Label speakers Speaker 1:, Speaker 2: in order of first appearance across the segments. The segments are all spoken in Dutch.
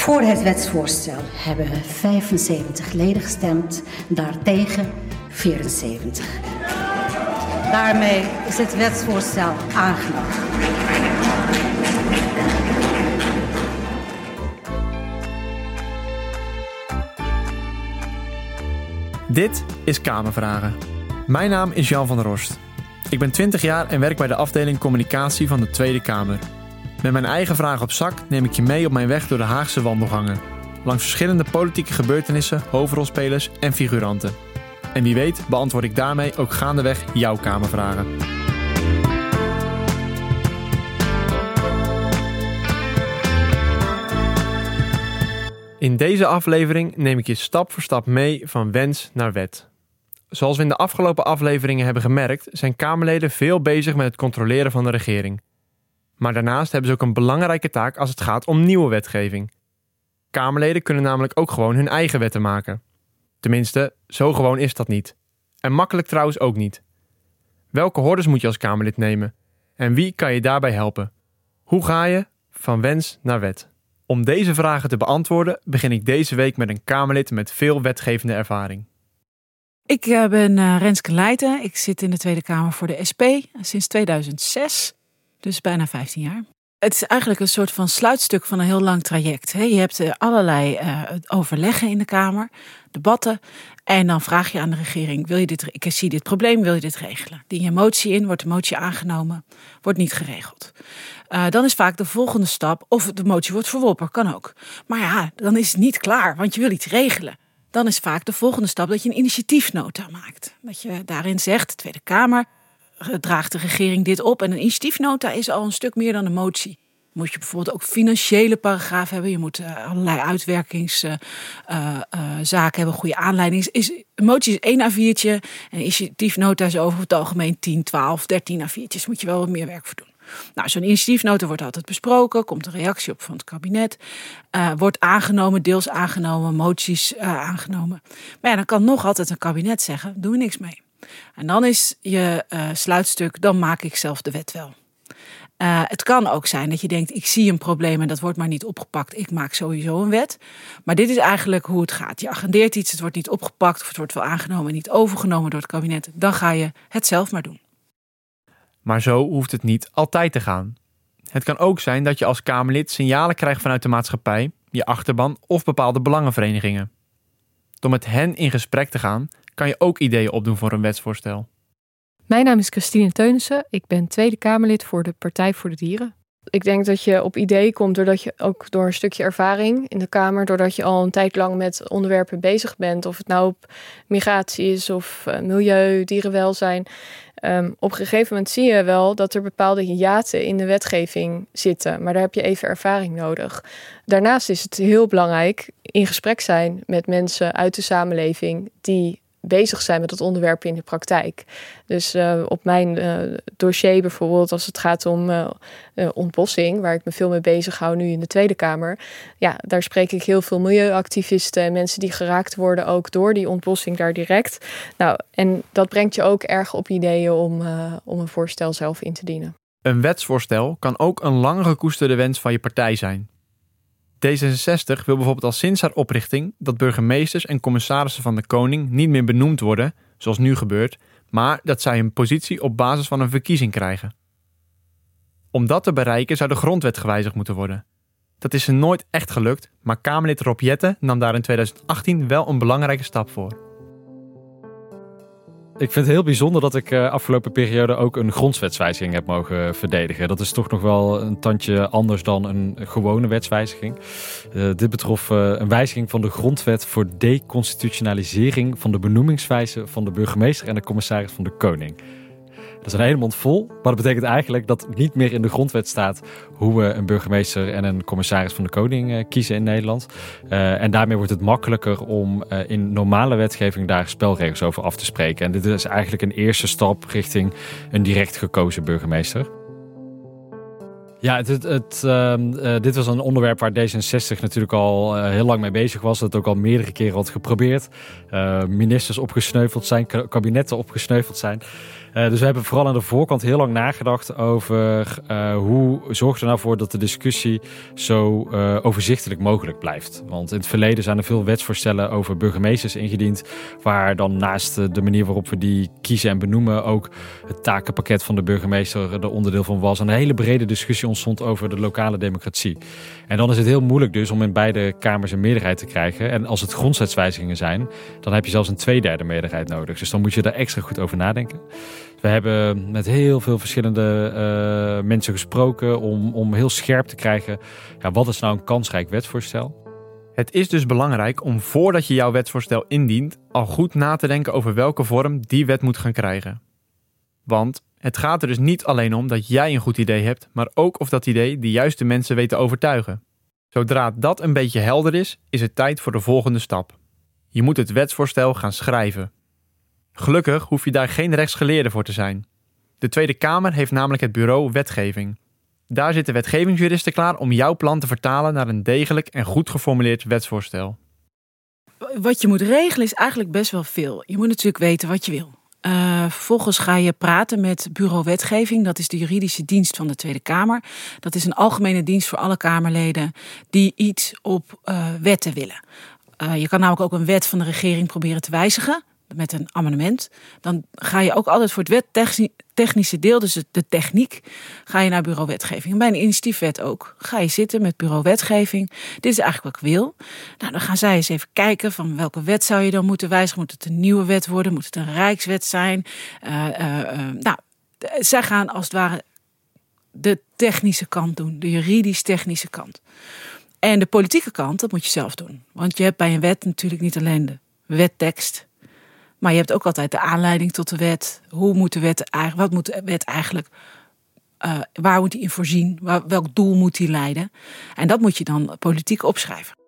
Speaker 1: Voor het wetsvoorstel hebben 75 leden gestemd, daartegen 74. Daarmee is het wetsvoorstel aangenomen.
Speaker 2: Dit is Kamervragen. Mijn naam is Jan van der Horst. Ik ben 20 jaar en werk bij de afdeling communicatie van de Tweede Kamer. Met mijn eigen vraag op zak neem ik je mee op mijn weg door de Haagse wandelgangen. Langs verschillende politieke gebeurtenissen, hoofdrolspelers en figuranten. En wie weet beantwoord ik daarmee ook gaandeweg jouw Kamervragen. In deze aflevering neem ik je stap voor stap mee van wens naar wet. Zoals we in de afgelopen afleveringen hebben gemerkt, zijn Kamerleden veel bezig met het controleren van de regering. Maar daarnaast hebben ze ook een belangrijke taak als het gaat om nieuwe wetgeving. Kamerleden kunnen namelijk ook gewoon hun eigen wetten maken. Tenminste, zo gewoon is dat niet. En makkelijk trouwens ook niet. Welke hordes moet je als Kamerlid nemen? En wie kan je daarbij helpen? Hoe ga je van wens naar wet? Om deze vragen te beantwoorden begin ik deze week met een Kamerlid met veel wetgevende ervaring.
Speaker 3: Ik eh, ben uh, Renske Leijten. Ik zit in de Tweede Kamer voor de SP sinds 2006, dus bijna 15 jaar. Het is eigenlijk een soort van sluitstuk van een heel lang traject. Je hebt eh, allerlei overleggen in de Kamer, debatten. En dan vraag je aan de regering: wil je dit, ik zie dit probleem, wil je dit regelen? Dien je motie in, wordt de motie aangenomen, wordt niet geregeld. Uh, dan is vaak de volgende stap of de motie wordt verworpen, kan ook. Maar ja, dan is het niet klaar, want je wil iets regelen. Dan is vaak de volgende stap dat je een initiatiefnota maakt. Dat je daarin zegt, de Tweede Kamer draagt de regering dit op. En een initiatiefnota is al een stuk meer dan een motie. Moet je bijvoorbeeld ook financiële paragraaf hebben. Je moet uh, allerlei uitwerkingszaken uh, hebben, goede aanleiding. Een motie is één A4'tje en initiatiefnota is over het algemeen 10, 12, 13 A4'tjes. Moet je wel wat meer werk voor doen. Nou, zo'n initiatiefnota wordt altijd besproken, komt een reactie op van het kabinet, wordt aangenomen, deels aangenomen, moties aangenomen. Maar ja, dan kan nog altijd een kabinet zeggen, doen we niks mee. En dan is je uh, sluitstuk, dan maak ik zelf de wet wel. Uh, het kan ook zijn dat je denkt, ik zie een probleem en dat wordt maar niet opgepakt. Ik maak sowieso een wet. Maar dit is eigenlijk hoe het gaat. Je agendeert iets, het wordt niet opgepakt of het wordt wel aangenomen en niet overgenomen door het kabinet. Dan ga je het zelf maar doen.
Speaker 2: Maar zo hoeft het niet altijd te gaan. Het kan ook zijn dat je als Kamerlid signalen krijgt vanuit de maatschappij, je achterban of bepaalde belangenverenigingen. Door met hen in gesprek te gaan, kan je ook ideeën opdoen voor een wetsvoorstel.
Speaker 4: Mijn naam is Christine Teunissen. Ik ben Tweede Kamerlid voor de Partij voor de Dieren. Ik denk dat je op ideeën komt doordat je ook door een stukje ervaring in de Kamer, doordat je al een tijd lang met onderwerpen bezig bent, of het nou op migratie is of uh, milieu, dierenwelzijn. Um, op een gegeven moment zie je wel dat er bepaalde hiaten in de wetgeving zitten, maar daar heb je even ervaring nodig. Daarnaast is het heel belangrijk in gesprek zijn met mensen uit de samenleving die bezig zijn met dat onderwerp in de praktijk. Dus uh, op mijn uh, dossier bijvoorbeeld, als het gaat om uh, ontbossing, waar ik me veel mee bezig hou nu in de Tweede Kamer, ja, daar spreek ik heel veel milieuactivisten en mensen die geraakt worden ook door die ontbossing daar direct. Nou, en dat brengt je ook erg op ideeën om, om een voorstel zelf in te dienen.
Speaker 2: Een wetsvoorstel kan ook een lang gekoesterde wens van je partij zijn. D66 wil bijvoorbeeld al sinds haar oprichting dat burgemeesters en commissarissen van de koning niet meer benoemd worden, zoals nu gebeurt, maar dat zij een positie op basis van een verkiezing krijgen. Om dat te bereiken zou de grondwet gewijzigd moeten worden. Dat is er nooit echt gelukt, maar Kamerlid Rob Jette nam daar in 2018 wel een belangrijke stap voor.
Speaker 5: Ik vind het heel bijzonder dat ik uh, afgelopen periode ook een grondwetswijziging heb mogen verdedigen. Dat is toch nog wel een tandje anders dan een gewone wetswijziging. Uh, dit betrof uh, een wijziging van de grondwet voor deconstitutionalisering van de benoemingswijze van de burgemeester en de commissaris van de koning. Dat is een hele mond vol, maar dat betekent eigenlijk dat niet meer in de grondwet staat hoe we een burgemeester en een commissaris van de koning uh, kiezen in Nederland. Uh, en daarmee wordt het makkelijker om uh, in normale wetgeving daar spelregels over af te spreken. En dit is eigenlijk een eerste stap richting een direct gekozen burgemeester. Ja, het, het, ehm, eh, dit was een onderwerp waar D66 natuurlijk al uh, heel lang mee bezig was. Dat ook al meerdere keren had geprobeerd. Uh, ministers opgesneuveld zijn, kabinetten opgesneuveld zijn. Dus we hebben vooral aan de voorkant heel lang nagedacht over hoe zorgt er nou voor dat de discussie zo overzichtelijk mogelijk blijft. Want in het verleden zijn er veel wetsvoorstellen over burgemeesters ingediend, waar dan naast de manier waarop we die kiezen en benoemen ook het takenpakket van de burgemeester er onderdeel van was. En een hele brede discussie ontstond over de lokale democratie. En dan is het heel moeilijk dus om in beide kamers een meerderheid te krijgen. En als het grondwetswijzigingen zijn, dan heb je zelfs een tweederde meerderheid nodig. Dus dan moet je daar extra goed over nadenken. We hebben met heel veel verschillende uh, mensen gesproken om, om heel scherp te krijgen. Ja, wat is nou een kansrijk wetsvoorstel?
Speaker 2: Het is dus belangrijk om voordat je jouw wetsvoorstel indient, al goed na te denken over welke vorm die wet moet gaan krijgen. Want het gaat er dus niet alleen om dat jij een goed idee hebt, maar ook of dat idee de juiste mensen weet te overtuigen. Zodra dat een beetje helder is, is het tijd voor de volgende stap. Je moet het wetsvoorstel gaan schrijven. Gelukkig hoef je daar geen rechtsgeleerde voor te zijn. De Tweede Kamer heeft namelijk het bureau Wetgeving. Daar zitten wetgevingsjuristen klaar om jouw plan te vertalen naar een degelijk en goed geformuleerd wetsvoorstel.
Speaker 3: Wat je moet regelen is eigenlijk best wel veel. Je moet natuurlijk weten wat je wil. Uh, vervolgens ga je praten met Bureau Wetgeving. Dat is de juridische dienst van de Tweede Kamer. Dat is een algemene dienst voor alle Kamerleden die iets op uh, wetten willen. Uh, je kan namelijk ook een wet van de regering proberen te wijzigen met een amendement, dan ga je ook altijd voor het technische deel, dus de techniek, ga je naar bureau wetgeving. Bij een initiatiefwet ook. Ga je zitten met bureau wetgeving. Dit is eigenlijk wat ik wil. Nou, dan gaan zij eens even kijken van welke wet zou je dan moeten wijzigen. Moet het een nieuwe wet worden? Moet het een rijkswet zijn? Uh, uh, uh, nou, zij gaan als het ware de technische kant doen, de juridisch-technische kant. En de politieke kant, dat moet je zelf doen. Want je hebt bij een wet natuurlijk niet alleen de wettekst, maar je hebt ook altijd de aanleiding tot de wet. Hoe moet de wet eigenlijk, wat moet de wet eigenlijk, uh, waar moet die in voorzien? Waar, welk doel moet die leiden? En dat moet je dan politiek opschrijven.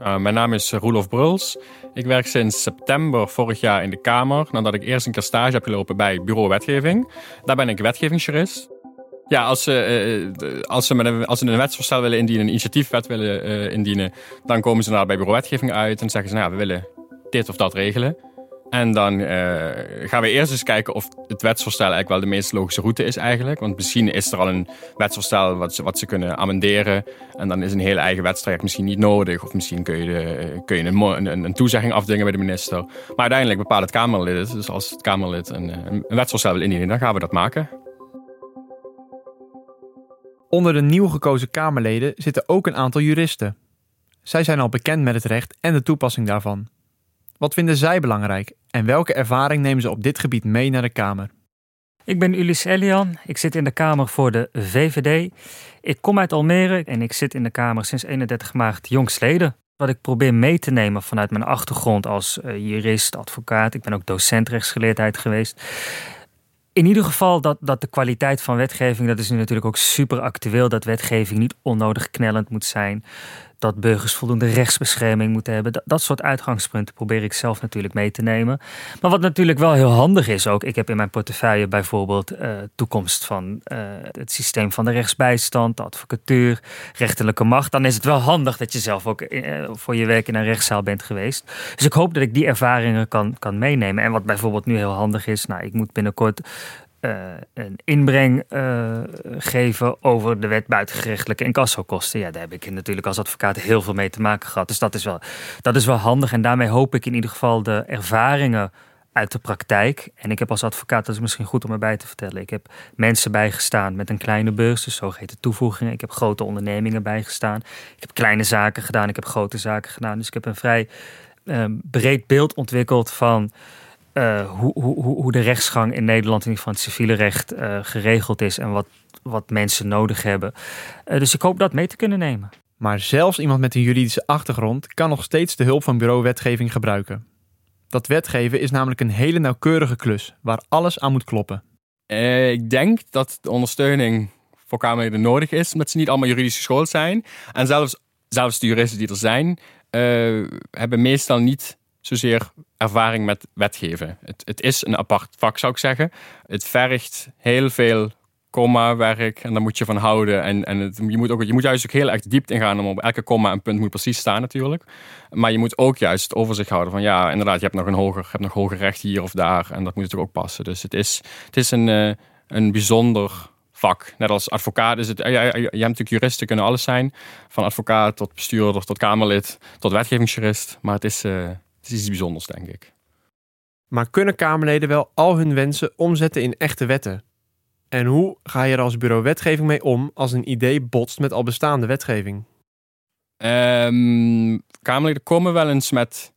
Speaker 6: Uh, mijn naam is Roelof Bruls. Ik werk sinds september vorig jaar in de Kamer. Nadat ik eerst een keer stage heb gelopen bij Bureau Wetgeving. Daar ben ik wetgevingsjurist. Ja, als ze, als, ze met een, als ze een wetsvoorstel willen indienen, een initiatiefwet willen indienen, dan komen ze naar bij Bureau Wetgeving uit en zeggen ze: Nou, ja, we willen dit of dat regelen. En dan uh, gaan we eerst eens kijken of het wetsvoorstel eigenlijk wel de meest logische route is eigenlijk. Want misschien is er al een wetsvoorstel wat ze, wat ze kunnen amenderen. En dan is een hele eigen wetstraject misschien niet nodig. Of misschien kun je, kun je een, een, een, toezegging afdwingen bij de minister. Maar uiteindelijk bepaalt het Kamerlid Dus als het Kamerlid een, een wetsvoorstel wil indienen, dan gaan we dat maken.
Speaker 2: Onder de nieuw gekozen Kamerleden zitten ook een aantal juristen. Zij zijn al bekend met het recht en de toepassing daarvan. Wat vinden zij belangrijk en welke ervaring nemen ze op dit gebied mee naar de Kamer?
Speaker 7: Ik ben Ulis Elian. Ik zit in de Kamer voor de VVD. Ik kom uit Almere en ik zit in de Kamer sinds 31 maart jongstleden. Wat ik probeer mee te nemen vanuit mijn achtergrond als eh, jurist, advocaat. Ik ben ook docent rechtsgeleerdheid geweest. In ieder geval dat, dat de kwaliteit van wetgeving, dat is nu natuurlijk ook super actueel. Dat wetgeving niet onnodig knellend moet zijn dat burgers voldoende rechtsbescherming moeten hebben. Dat, soort uitgangspunten probeer ik zelf natuurlijk mee te nemen. Maar wat natuurlijk wel heel handig is ook, ik heb in mijn portefeuille bijvoorbeeld uh, toekomst van uh, het systeem van de rechtsbijstand, de advocatuur, rechterlijke macht. Dan is het wel handig dat je zelf ook uh, voor je werk in een rechtszaal bent geweest. Dus ik hoop dat ik die ervaringen kan, kan meenemen. En wat bijvoorbeeld nu heel handig is, nou, ik moet binnenkort uh, een inbreng uh, geven over de wet buitengerechtelijke incassokosten. Ja, daar heb ik natuurlijk als advocaat heel veel mee te maken gehad. Dus dat is, wel, dat is wel handig. En daarmee hoop ik in ieder geval de ervaringen uit de praktijk. En ik heb als advocaat, dat is misschien goed om erbij te vertellen. Ik heb mensen bijgestaan met een kleine beurs, dus zogeheten toevoegingen. Ik heb grote ondernemingen bijgestaan. Ik heb kleine zaken gedaan, ik heb grote zaken gedaan. Dus ik heb een vrij uh, breed beeld ontwikkeld van uh, hoe, hoe, hoe de rechtsgang in Nederland, in ieder geval het civiele recht, uh, geregeld is en wat, wat mensen nodig hebben. Uh, dus ik hoop dat mee te kunnen nemen.
Speaker 2: Maar zelfs iemand met een juridische achtergrond kan nog steeds de hulp van bureau wetgeving gebruiken. Dat wetgeven is namelijk een hele nauwkeurige klus waar alles aan moet kloppen.
Speaker 6: ik denk dat de ondersteuning voor Kamerleden nodig is, omdat ze niet allemaal juridisch geschoold zijn. En zelfs, zelfs de juristen die er zijn, hebben meestal niet zozeer ervaring met wetgeven. Het, het is een apart vak, zou ik zeggen. Het vergt heel veel komma-werk en daar moet je van houden. En, en je, moet ook, je moet juist ook heel erg diep ingaan om op elke komma en punt moet precies staan natuurlijk. Maar je moet ook juist het overzicht houden van ja, inderdaad, je hebt nog een hoger, je hebt nog hoger recht hier of daar en dat moet natuurlijk ook passen. Dus het is, het is een, uh, een bijzonder vak. Net als advocaat is het, je, hebt natuurlijk juristen kunnen alles zijn. Van advocaat tot bestuurder, tot kamerlid, tot wetgevingsjurist. Maar het is, het is iets bijzonders, denk ik.
Speaker 2: Maar kunnen Kamerleden wel al hun wensen omzetten in echte wetten? En hoe ga je er als bureau wetgeving mee om als een idee botst met al bestaande wetgeving?
Speaker 6: Um, Kamerleden komen wel eens met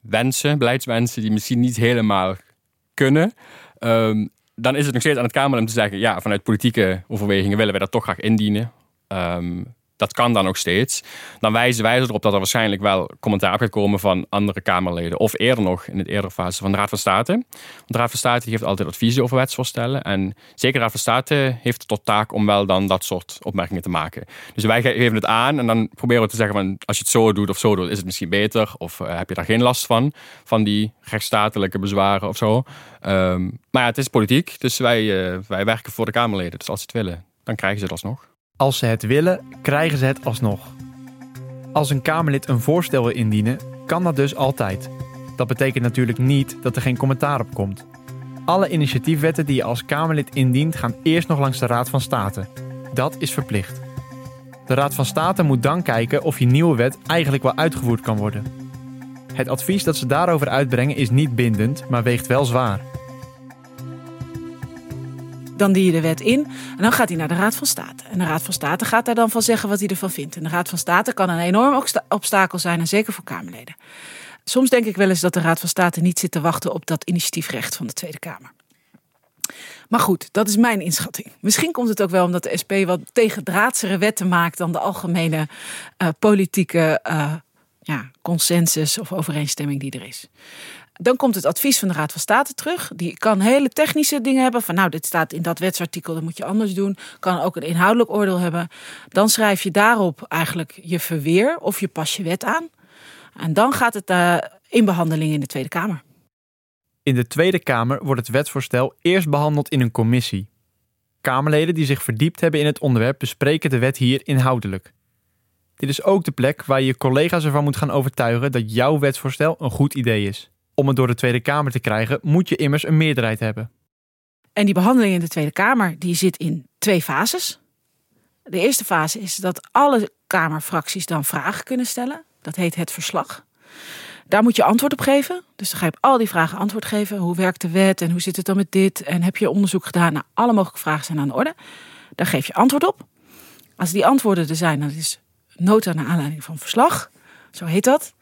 Speaker 6: wensen, beleidswensen die misschien niet helemaal kunnen. Um, dan is het nog steeds aan het Kamerlid om te zeggen: ja, vanuit politieke overwegingen willen wij dat toch graag indienen. Um, dat kan dan nog steeds. Dan wijzen wij erop dat er waarschijnlijk wel commentaar gaat komen van andere Kamerleden. Of eerder nog, in de eerdere fase van de Raad van State. Want de Raad van State geeft altijd adviezen over wetsvoorstellen. En zeker de Raad van State heeft tot taak om wel dan dat soort opmerkingen te maken. Dus wij geven het aan en dan proberen we te zeggen van als je het zo doet of zo doet, is het misschien beter. Of uh, heb je daar geen last van, van die rechtsstatelijke bezwaren of zo. Um, maar ja, het is politiek, dus wij, uh, wij werken voor de Kamerleden. Dus als ze het willen, dan krijgen ze het alsnog.
Speaker 2: Als ze het willen, krijgen ze het alsnog. Als een Kamerlid een voorstel wil indienen, kan dat dus altijd. Dat betekent natuurlijk niet dat er geen commentaar op komt. Alle initiatiefwetten die je als Kamerlid indient, gaan eerst nog langs de Raad van State. Dat is verplicht. De Raad van State moet dan kijken of je nieuwe wet eigenlijk wel uitgevoerd kan worden. Het advies dat ze daarover uitbrengen is niet bindend, maar weegt wel zwaar.
Speaker 3: Dan die je de wet in en dan gaat hij naar de Raad van State. En de Raad van State gaat daar dan van zeggen wat hij ervan vindt. En de Raad van State kan een enorm obstakel zijn, en zeker voor Kamerleden. Soms denk ik wel eens dat de Raad van State niet zit te wachten op dat initiatiefrecht van de Tweede Kamer. Maar goed, dat is mijn inschatting. Misschien komt het ook wel omdat de SP wat tegendraadsere wetten maakt dan de algemene uh, politieke uh, ja, consensus of overeenstemming die er is. Dan komt het advies van de Raad van State terug. Die kan hele technische dingen hebben. Van nou, dit staat in dat wetsartikel, dat moet je anders doen. Kan ook een inhoudelijk oordeel hebben. Dan schrijf je daarop eigenlijk je verweer of je pas je wet aan. En dan gaat het uh, in behandeling in de Tweede Kamer.
Speaker 2: In de Tweede Kamer wordt het wetsvoorstel eerst behandeld in een commissie. Kamerleden die zich verdiept hebben in het onderwerp bespreken de wet hier inhoudelijk. Dit is ook de plek waar je je collega's ervan moet gaan overtuigen dat jouw wetsvoorstel een goed idee is. Om het door de Tweede Kamer te krijgen, moet je immers een meerderheid hebben.
Speaker 3: En die behandeling in de Tweede Kamer die zit in twee fases. De eerste fase is dat alle Kamerfracties dan vragen kunnen stellen. Dat heet het verslag. Daar moet je antwoord op geven. Dus dan ga je op al die vragen antwoord geven. Hoe werkt de wet en hoe zit het dan met dit? En heb je onderzoek gedaan? Nou, alle mogelijke vragen zijn aan de orde. Daar geef je antwoord op. Als die antwoorden er zijn, dan is nota naar aanleiding van verslag. Zo heet dat.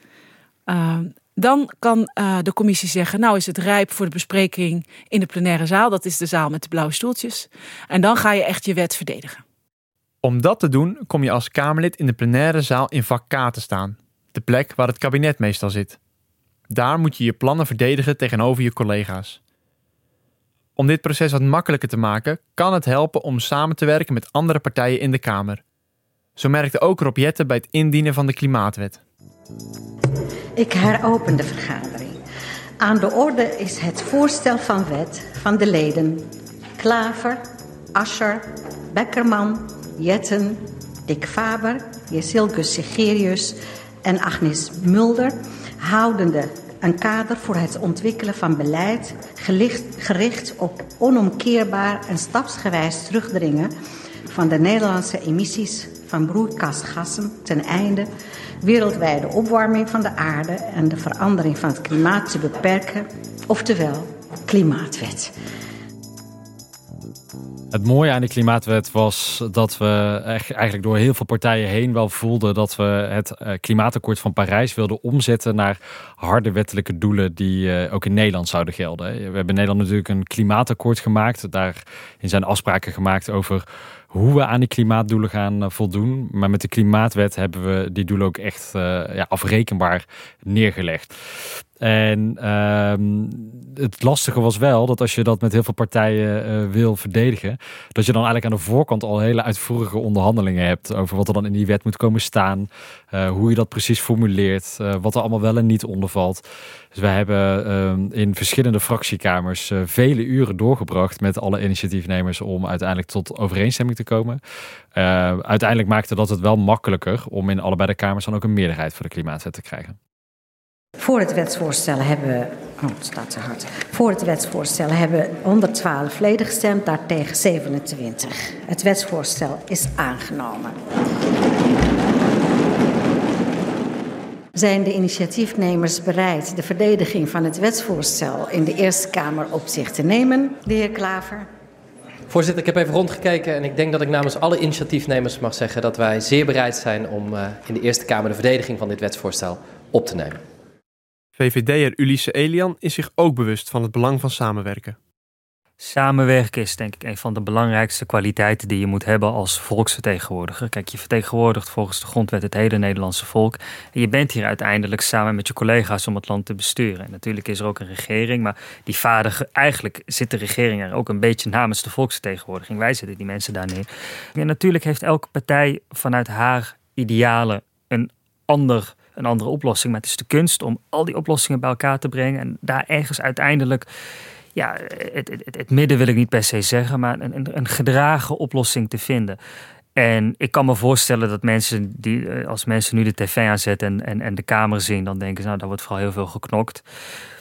Speaker 3: Uh, dan kan uh, de commissie zeggen, nou is het rijp voor de bespreking in de plenaire zaal. Dat is de zaal met de blauwe stoeltjes. En dan ga je echt je wet verdedigen.
Speaker 2: Om dat te doen kom je als Kamerlid in de plenaire zaal in vak K te staan. De plek waar het kabinet meestal zit. Daar moet je je plannen verdedigen tegenover je collega's. Om dit proces wat makkelijker te maken, kan het helpen om samen te werken met andere partijen in de Kamer. Zo merkte ook Rob Jetten bij het indienen van de Klimaatwet.
Speaker 1: Ik heropen de vergadering. Aan de orde is het voorstel van wet van de leden Klaver, Ascher, Beckerman, Jetten, Dick Faber, Jesilgus Sigerius en Agnes Mulder, houdende een kader voor het ontwikkelen van beleid gericht op onomkeerbaar en stapsgewijs terugdringen van de Nederlandse emissies van broeikasgassen ten einde wereldwijde opwarming van de aarde en de verandering van het klimaat te beperken, oftewel klimaatwet.
Speaker 5: Het mooie aan de klimaatwet was dat we eigenlijk door heel veel partijen heen wel voelden dat we het eh, klimaatakkoord van Parijs wilden omzetten naar harde wettelijke doelen die eh, ook in Nederland zouden gelden. We hebben in Nederland natuurlijk een klimaatakkoord gemaakt. Daarin zijn afspraken gemaakt over hoe we aan die klimaatdoelen gaan eh, voldoen. Maar met de klimaatwet hebben we die doelen ook echt ja, afrekenbaar neergelegd. En ehm, het lastige was wel dat als je dat met heel veel partijen wil verdedigen, dat je dan eigenlijk aan de voorkant al hele uitvoerige onderhandelingen hebt over wat er dan in die wet moet komen staan, uh, hoe je dat precies formuleert, uh, wat er allemaal wel en niet onder valt. Dus wij hebben ehm, in verschillende fractiekamers vele uren doorgebracht met alle initiatiefnemers om uiteindelijk tot overeenstemming te komen. uiteindelijk maakte dat het wel makkelijker om in allebei de kamers dan ook een meerderheid voor de klimaatwet te krijgen.
Speaker 1: Voor het wetsvoorstel hebben, oh, het staat te hard. Voor het wetsvoorstel hebben 112 leden gestemd, daartegen 27. Het wetsvoorstel is aangenomen. Zijn de initiatiefnemers bereid de verdediging van het wetsvoorstel in de Eerste Kamer op zich te nemen? De heer Klaver.
Speaker 8: Voorzitter, ik heb even rondgekeken en ik denk dat ik namens alle initiatiefnemers mag zeggen dat wij zeer bereid zijn om uh, in de Eerste Kamer de verdediging van dit wetsvoorstel op te nemen.
Speaker 2: VVD'er Ulisse Elian is zich ook bewust van het belang van samenwerken.
Speaker 7: Samenwerken is denk ik een van de belangrijkste kwaliteiten die je moet hebben als volksvertegenwoordiger. Kijk, je vertegenwoordigt volgens de grondwet het hele Nederlandse volk. En je bent hier uiteindelijk samen met je collega's om het land te besturen. En natuurlijk is er ook een regering, maar die vaardige, eigenlijk zit de regering er ook een beetje namens de volksvertegenwoordiging. Wij zetten die mensen daar neer. En natuurlijk heeft elke partij vanuit haar idealen een ander een andere oplossing. Maar het is de kunst om al die oplossingen bij elkaar te brengen. En daar ergens uiteindelijk, ja, het, het, het midden wil ik niet per se zeggen, maar een, een, gedragen oplossing te vinden. En ik kan me voorstellen dat mensen die, eh, als mensen nu de tv aanzetten en, en, en de kamer zien, dan denken ze, nou, daar wordt vooral heel veel geknokt.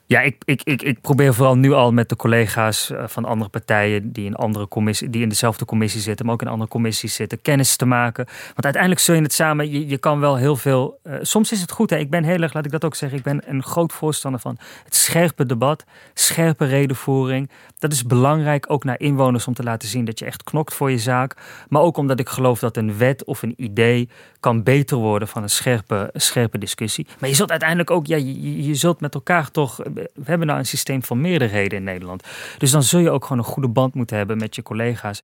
Speaker 7: Ja, ik, ik, ik, ik probeer vooral nu al met de collega's eh, van andere partijen die in andere commissie, die in dezelfde commissie zitten, maar ook in andere commissies zitten, kennis te maken. Want uiteindelijk zul je het samen, je, je kan wel heel veel. Uh, soms is het goed, hè? ik ben heel erg, laat ik dat ook zeggen, ik ben een groot voorstander van het scherpe debat, scherpe redenvoering. Dat is belangrijk ook naar inwoners om te laten zien dat je echt knokt voor je zaak. Maar ook omdat ik geloof dat een wet of een idee kan beter worden van een scherpe, scherpe discussie. Maar je zult uiteindelijk ook, ja, je, je zult met elkaar toch we hebben nou een systeem van meerderheden in Nederland. Dus dan zul je ook gewoon een goede band moeten hebben met je collega's.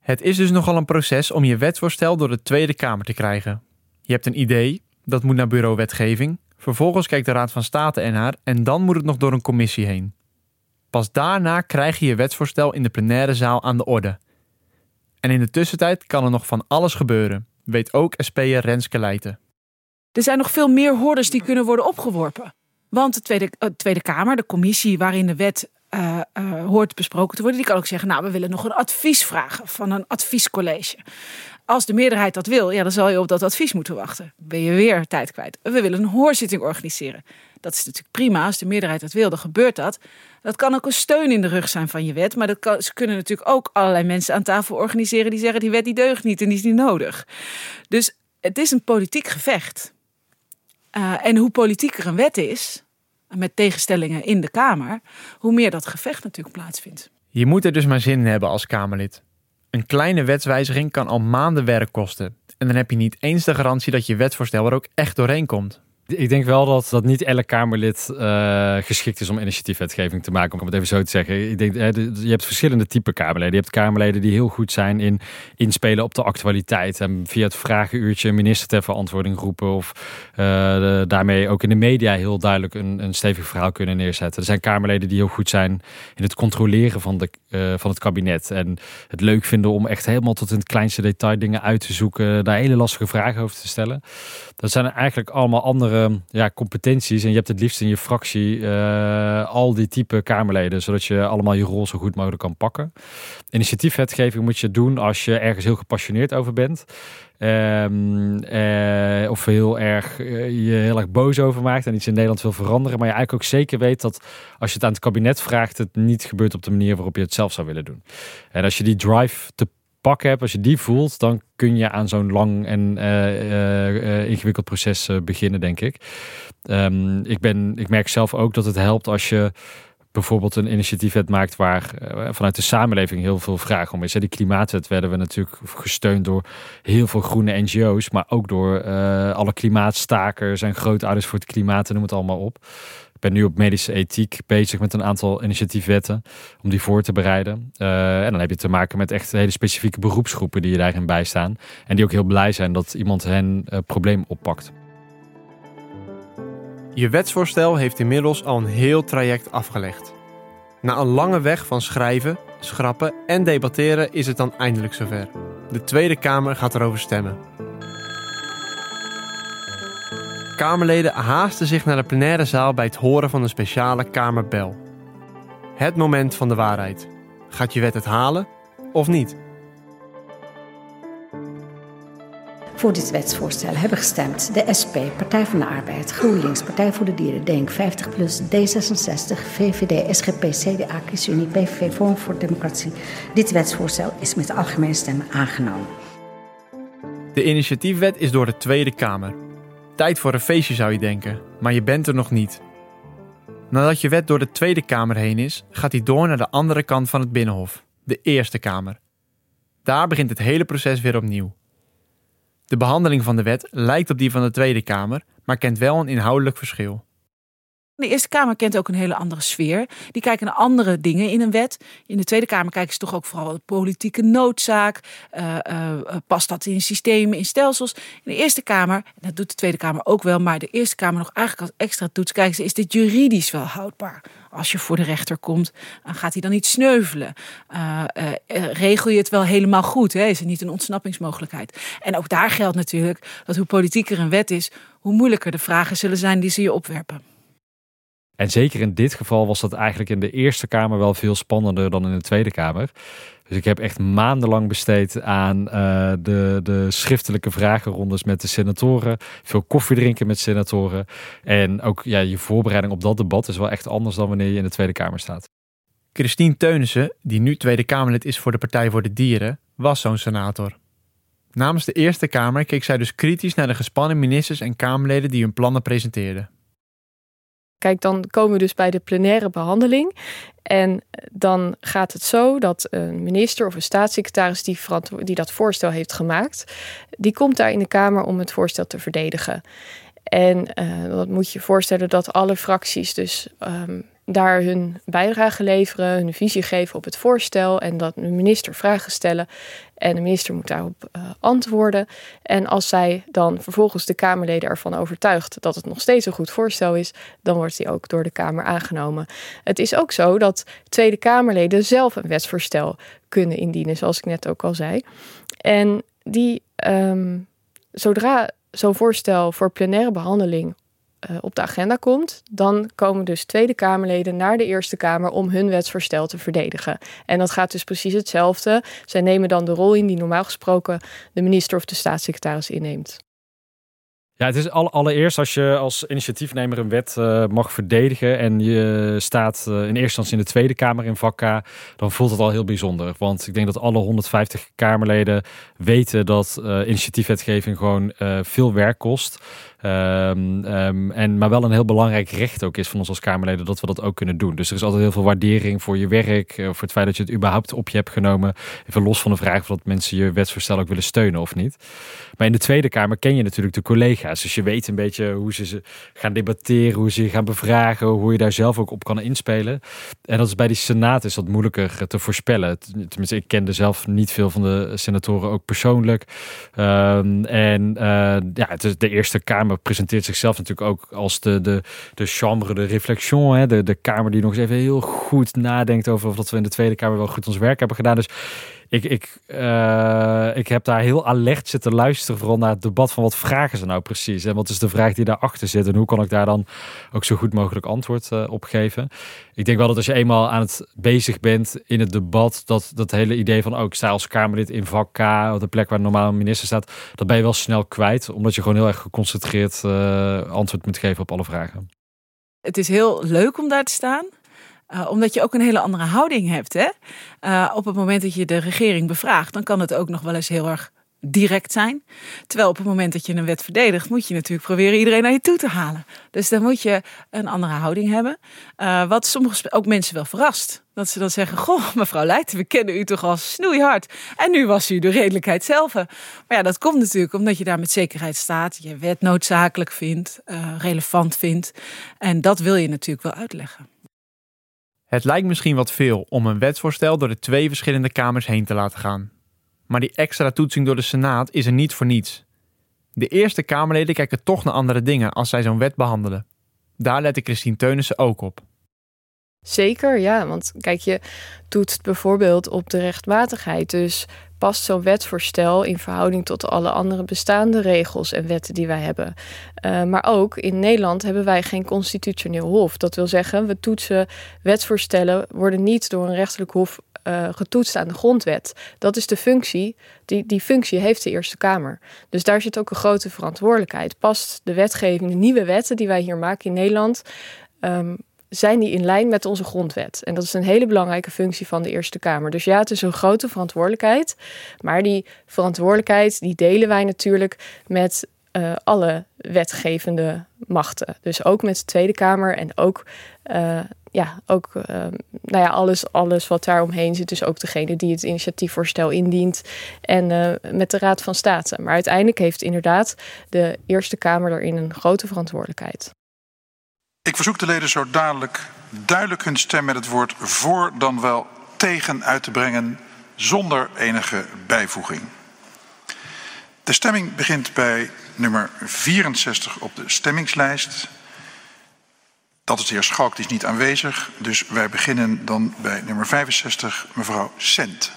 Speaker 2: Het is dus nogal een proces om je wetsvoorstel door de Tweede Kamer te krijgen. Je hebt een idee, dat moet naar bureau wetgeving. Vervolgens kijkt de Raad van State ernaar en dan moet het nog door een commissie heen. Pas daarna krijg je je wetsvoorstel in de plenaire zaal aan de orde. En in de tussentijd kan er nog van alles gebeuren, weet ook SP'er Renske Leijten.
Speaker 3: Er zijn nog veel meer hordes die kunnen worden opgeworpen. Want de Tweede, Tweede Kamer, de commissie waarin de wet uh, uh, hoort besproken te worden, die kan ook zeggen: Nou, we willen nog een advies vragen van een adviescollege. Als de meerderheid dat wil, ja, dan zal je op dat advies moeten wachten. Ben je weer tijd kwijt. We willen een hoorzitting organiseren. Dat is natuurlijk prima. Als de meerderheid dat wil, dan gebeurt dat. Dat kan ook een steun in de rug zijn van je wet. Maar dat kan, ze kunnen natuurlijk ook allerlei mensen aan tafel organiseren die zeggen: die wet die deugt niet en die is niet nodig. Dus het is een politiek gevecht. Uh, en hoe politieker een wet is, met tegenstellingen in de Kamer, hoe meer dat gevecht natuurlijk plaatsvindt.
Speaker 2: Je moet er dus maar zin in hebben als Kamerlid. Een kleine wetswijziging kan al maanden werk kosten. En dan heb je niet eens de garantie dat je wetsvoorstel er ook echt doorheen komt.
Speaker 5: Ik denk wel dat, dat niet elk Kamerlid uh, geschikt is om initiatiefwetgeving te maken, om het even zo te zeggen. Ik denk, je hebt verschillende type Kamerleden. Je hebt Kamerleden die heel goed zijn in inspelen op de actualiteit. En via het vragenuurtje een minister ter verantwoording roepen. Of de, daarmee ook in de media heel duidelijk een, een stevig verhaal kunnen neerzetten. Er zijn Kamerleden die heel goed zijn in het controleren van, de, uh, van het kabinet. En het leuk vinden om echt helemaal tot in het kleinste detail dingen uit te zoeken. Daar hele lastige vragen over te stellen. Dat zijn eigenlijk allemaal andere ja, competenties. En je hebt het liefst in je fractie uh, al die type Kamerleden, zodat je allemaal je rol zo goed mogelijk kan pakken. Initiatiefwetgeving moet je doen als je ergens heel gepassioneerd over bent. Um, uh, of heel erg, uh, je heel erg boos over maakt en iets in Nederland wil veranderen. Maar je eigenlijk ook zeker weet dat als je het aan het kabinet vraagt, het niet gebeurt op de manier waarop je het zelf zou willen doen. En als je die drive te pak hebt, als je die voelt, dan kun je aan zo'n lang en uh, uh, ingewikkeld proces beginnen, denk ik. Um, ik, ben, ik merk zelf ook dat het helpt als je bijvoorbeeld een initiatiefwet maakt waar vanuit de samenleving heel veel vraag om is. Die klimaatwet werden we natuurlijk gesteund door heel veel groene NGO's, maar ook door alle klimaatstakers en grootouders voor het klimaat en noem het allemaal op ben nu op medische ethiek bezig met een aantal initiatiefwetten om die voor te bereiden. Uh, en dan heb je te maken met echt hele specifieke beroepsgroepen die je daarin bijstaan. En die ook heel blij zijn dat iemand hen uh, probleem oppakt.
Speaker 2: Je wetsvoorstel heeft inmiddels al een heel traject afgelegd. Na een lange weg van schrijven, schrappen en debatteren is het dan eindelijk zover. De Tweede Kamer gaat erover stemmen. Kamerleden haasten zich naar de plenaire zaal bij het horen van een speciale Kamerbel. Het moment van de waarheid. Gaat je wet het halen of niet?
Speaker 1: Voor dit wetsvoorstel hebben gestemd de SP, Partij van de Arbeid, GroenLinks, Partij voor de Dieren, DENK, 50PLUS, D66, VVD, SGP, CDA, ChristenUnie, PVV, Forum voor Democratie. Dit wetsvoorstel is met algemene stemmen aangenomen.
Speaker 2: De initiatiefwet is door de Tweede Kamer. Tijd voor een feestje zou je denken, maar je bent er nog niet. Nadat je wet door de Tweede Kamer heen is, gaat die door naar de andere kant van het Binnenhof, de Eerste Kamer. Daar begint het hele proces weer opnieuw. De behandeling van de wet lijkt op die van de Tweede Kamer, maar kent wel een inhoudelijk verschil.
Speaker 3: De Eerste Kamer kent ook een hele andere sfeer. Die kijken naar andere dingen in een wet. In de Tweede Kamer kijken ze toch ook vooral de politieke noodzaak. Uh, past dat in systemen, in stelsels? In de Eerste Kamer, dat doet de Tweede Kamer ook wel, maar de Eerste Kamer nog eigenlijk als extra toets kijken ze, is dit juridisch wel houdbaar? Als je voor de rechter komt, gaat hij dan niet sneuvelen? Uh, regel je het wel helemaal goed? Hè? Is er niet een ontsnappingsmogelijkheid? En ook daar geldt natuurlijk dat hoe politieker een wet is, hoe moeilijker de vragen zullen zijn die ze je opwerpen.
Speaker 5: En zeker in dit geval was dat eigenlijk in de Eerste Kamer wel veel spannender dan in de Tweede Kamer. Dus ik heb echt maandenlang besteed aan uh, de, de schriftelijke vragenrondes met de senatoren. Veel koffie drinken met senatoren. En ook ja, je voorbereiding op dat debat is wel echt anders dan wanneer je in de Tweede Kamer staat.
Speaker 2: Christine Teunissen, die nu Tweede Kamerlid is voor de Partij voor de Dieren, was zo'n senator. Namens de Eerste Kamer keek zij dus kritisch naar de gespannen ministers en Kamerleden die hun plannen presenteerden.
Speaker 4: Kijk, dan komen we dus bij de plenaire behandeling. En dan gaat het zo dat een minister of een staatssecretaris die, die dat voorstel heeft gemaakt, die komt daar in de Kamer om het voorstel te verdedigen. En uh, dat moet je voorstellen dat alle fracties dus um, daar hun bijdrage leveren, hun visie geven op het voorstel en dat de minister vragen stellen en de minister moet daarop uh, antwoorden. En als zij dan vervolgens de Kamerleden ervan overtuigt dat het nog steeds een goed voorstel is, dan wordt die ook door de Kamer aangenomen. Het is ook zo dat Tweede Kamerleden zelf een wetsvoorstel kunnen indienen, zoals ik net ook al zei. En die, um, zodra zo'n voorstel voor plenaire behandeling uh, op de agenda komt, dan komen dus Tweede Kamerleden naar de Eerste Kamer om hun wetsvoorstel te verdedigen. En dat gaat dus precies hetzelfde. Zij nemen dan de rol in die normaal gesproken de minister of de staatssecretaris inneemt.
Speaker 5: Ja, het is allereerst als je als initiatiefnemer een wet uh, mag verdedigen en je staat uh, in eerste instantie in de Tweede Kamer in vak K, dan voelt het al heel bijzonder. Want ik denk dat alle 150 Kamerleden weten dat initiatiefwetgeving gewoon veel werk kost. Um, um, en, maar wel een heel belangrijk recht ook is van ons als Kamerleden dat we dat ook kunnen doen. Dus er is altijd heel veel waardering voor je werk, voor het feit dat je het überhaupt op je hebt genomen. Even los van de vraag of dat mensen je wetsvoorstel ook willen steunen of niet. Maar in de Tweede Kamer ken je natuurlijk de collega's. Dus je weet een beetje hoe ze gaan debatteren, hoe ze je gaan bevragen, hoe je daar zelf ook op kan inspelen. En dat is bij die Senaat is dat moeilijker te voorspellen. Tenminste, ik kende zelf niet veel van de senatoren ook persoonlijk. Um, en uh, ja, het is de Eerste Kamer presenteert zichzelf natuurlijk ook als de, de, de chambre de réflexion. Hè? De, de Kamer die nog eens even heel goed nadenkt over of dat we in de Tweede Kamer wel goed ons werk hebben gedaan. Dus ik, ik, uh, ik heb daar heel alert zitten luisteren, vooral naar het debat van wat vragen ze nou precies. En wat is de vraag die daarachter zit en hoe kan ik daar dan ook zo goed mogelijk antwoord uh, op geven. Ik denk wel dat als je eenmaal aan het bezig bent in het debat, dat dat hele idee van ook oh, ik sta als Kamerlid in vak de plek waar normaal een minister staat, dat ben je wel snel kwijt, omdat je gewoon heel erg geconcentreerd uh, antwoord moet geven op alle vragen.
Speaker 3: Het is heel leuk om daar te staan. Uh, omdat je ook een hele andere houding hebt. Hè? Uh, op het moment dat je de regering bevraagt, dan kan het ook nog wel eens heel erg direct zijn. Terwijl op het moment dat je een wet verdedigt, moet je natuurlijk proberen iedereen naar je toe te halen. Dus dan moet je een andere houding hebben. Uh, wat sommige ook mensen wel verrast. Dat ze dan zeggen: Goh, mevrouw Leijten, we kennen u toch al snoeihard. En nu was u de redelijkheid zelf. Maar ja, dat komt natuurlijk omdat je daar met zekerheid staat. Je wet noodzakelijk vindt, relevant vindt. En dat wil je natuurlijk wel uitleggen.
Speaker 2: Het lijkt misschien wat veel om een wetsvoorstel door de twee verschillende kamers heen te laten gaan. Maar die extra toetsing door de Senaat is er niet voor niets. De Eerste Kamerleden kijken toch naar andere dingen als zij zo'n wet behandelen. Daar lette Christine Teunissen ook op.
Speaker 4: Zeker, ja. Want kijk, je toetst bijvoorbeeld op de rechtmatigheid. Dus past zo'n wetsvoorstel in verhouding tot alle andere bestaande regels en wetten die wij hebben. Uh, maar ook in Nederland hebben wij geen constitutioneel hof. Dat wil zeggen, we toetsen wetsvoorstellen, worden niet door een rechterlijk hof uh, getoetst aan de grondwet. Dat is de functie. Die, die functie heeft de Eerste Kamer. Dus daar zit ook een grote verantwoordelijkheid. Past de wetgeving, de nieuwe wetten die wij hier maken in Nederland. Um, zijn die in lijn met onze grondwet? En dat is een hele belangrijke functie van de Eerste Kamer. Dus ja, het is een grote verantwoordelijkheid. Maar die verantwoordelijkheid die delen wij natuurlijk met uh, alle wetgevende machten. Dus ook met de Tweede Kamer en ook, uh, ja, ook uh, nou ja, alles, alles wat daar omheen zit. Dus ook degene die het initiatiefvoorstel indient en met de Raad van State. Maar uiteindelijk heeft inderdaad de Eerste Kamer daarin een grote verantwoordelijkheid.
Speaker 9: Ik verzoek de leden zo dadelijk duidelijk hun stem met het woord voor dan wel tegen uit te brengen zonder enige bijvoeging. De stemming begint bij nummer 64 op de stemmingslijst. Dat is de heer Schalk, die is niet aanwezig. Dus wij beginnen dan bij nummer 65, mevrouw Sent.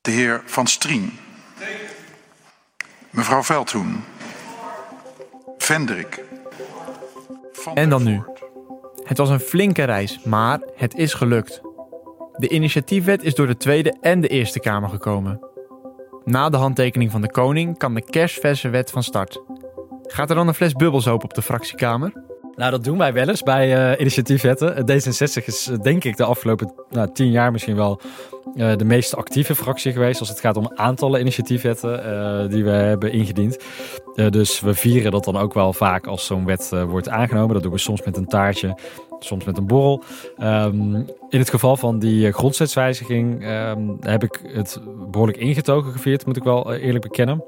Speaker 9: De heer Van Strien. Mevrouw Veldhoen. Vendrik.
Speaker 2: En dan nu. Het was een flinke reis, maar het is gelukt. De initiatiefwet is door de Tweede en de Eerste Kamer gekomen. Na de handtekening van de koning kan de kerstverse wet van start. Gaat er dan een fles bubbels open op de fractiekamer?
Speaker 5: Nou, dat doen wij wel eens bij uh, initiatiefwetten. D66 is uh, denk ik de afgelopen nou, tien jaar misschien wel uh, de meest actieve fractie geweest als het gaat om aantallen initiatiefwetten die we hebben ingediend. dus we vieren dat dan ook wel vaak als zo'n wet wordt aangenomen. Dat doen we soms met een taartje, soms met een borrel. Um, in het geval van die grondwetswijziging um, heb ik het behoorlijk ingetogen gevierd, moet ik wel eerlijk bekennen.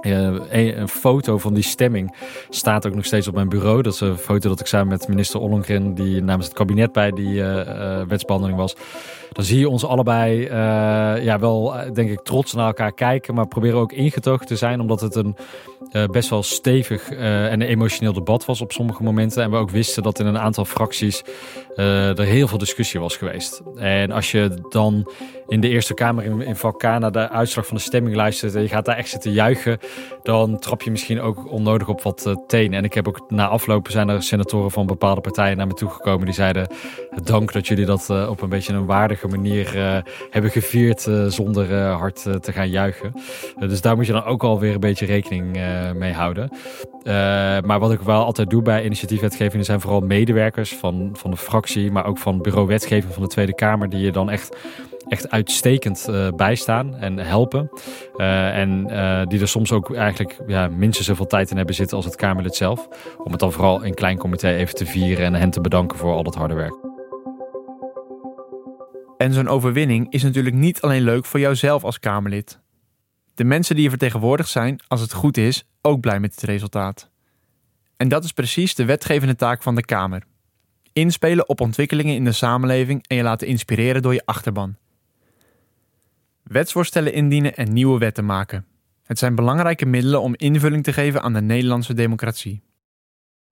Speaker 5: Uh, een, foto van die stemming staat ook nog steeds op mijn bureau. Dat is een foto dat ik samen met minister Ollongren, die namens het kabinet bij die uh, wetsbehandeling was. Dan zie je ons allebei ja, wel, denk ik, trots naar elkaar kijken, maar proberen ook ingetogen te zijn, omdat het een best wel stevig en emotioneel debat was op sommige momenten. En we ook wisten dat in een aantal fracties er heel veel discussie was geweest. En als je dan in de Eerste Kamer in, in Valka naar de uitslag van de stemming luistert en je gaat daar echt zitten juichen, dan trap je misschien ook onnodig op wat uh, tenen. En ik heb ook na aflopen zijn er senatoren van bepaalde partijen naar me toegekomen die zeiden dank dat jullie dat uh, op een beetje een waardige manier uh, hebben gevierd zonder hard te gaan juichen. dus daar moet je dan ook alweer een beetje rekening mee houden. maar wat ik wel altijd doe bij initiatiefwetgevingen zijn vooral medewerkers van, van de fractie, maar ook van bureau wetgeving van de Tweede Kamer, die je dan echt echt uitstekend uh, bijstaan en helpen. Uh, en uh, die er soms ook eigenlijk ja, minstens zoveel tijd in hebben zitten als het Kamerlid zelf. Om het dan vooral in klein comité even te vieren en hen te bedanken voor al dat harde werk.
Speaker 2: En zo'n overwinning is natuurlijk niet alleen leuk voor jouzelf als Kamerlid. De mensen die je vertegenwoordigd zijn, als het goed is, ook blij met het resultaat. En dat is precies de wetgevende taak van de Kamer. Inspelen op ontwikkelingen in de samenleving en je laten inspireren door je achterban wetsvoorstellen indienen en nieuwe wetten maken. Het zijn belangrijke middelen om invulling te geven aan de Nederlandse democratie.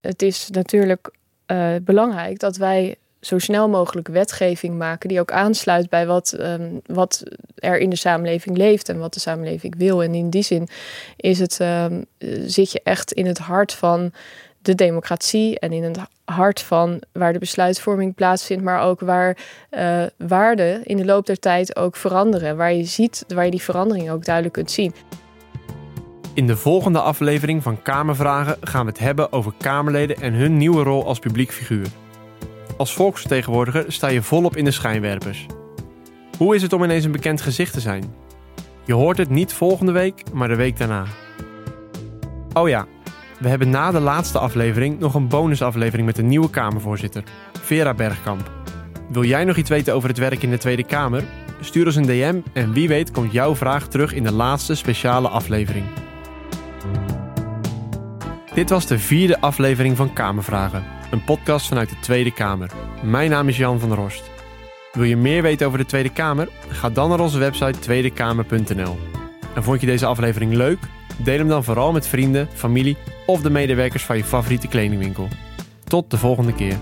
Speaker 4: Het is natuurlijk uh, belangrijk dat wij zo snel mogelijk wetgeving maken die ook aansluit bij wat, um, wat er in de samenleving leeft en wat de samenleving wil. En in die zin is het, um, zit je echt in het hart van de democratie en in het hart van waar de besluitvorming plaatsvindt, maar ook waar uh, waarden in de loop der tijd ook veranderen. Waar je ziet, waar je die verandering ook duidelijk kunt zien.
Speaker 2: In de volgende aflevering van Kamervragen gaan we het hebben over Kamerleden en hun nieuwe rol als publiek figuur. Als volksvertegenwoordiger sta je volop in de schijnwerpers. Hoe is het om ineens een bekend gezicht te zijn? Je hoort het niet volgende week, maar de week daarna. Oh ja, we hebben na de laatste aflevering nog een bonusaflevering met een nieuwe Kamervoorzitter, Vera Bergkamp. Wil jij nog iets weten over het werk in de Tweede Kamer? Stuur ons een DM en wie weet komt jouw vraag terug in de laatste speciale aflevering. Dit was de vierde aflevering van Kamervragen, een podcast vanuit de Tweede Kamer. Mijn naam is Jan van der Horst. Wil je meer weten over de Tweede Kamer? Ga dan naar onze website tweedekamer.nl. En vond je deze aflevering leuk? Deel hem dan vooral met vrienden, familie of de medewerkers van je favoriete kledingwinkel. Tot de volgende keer.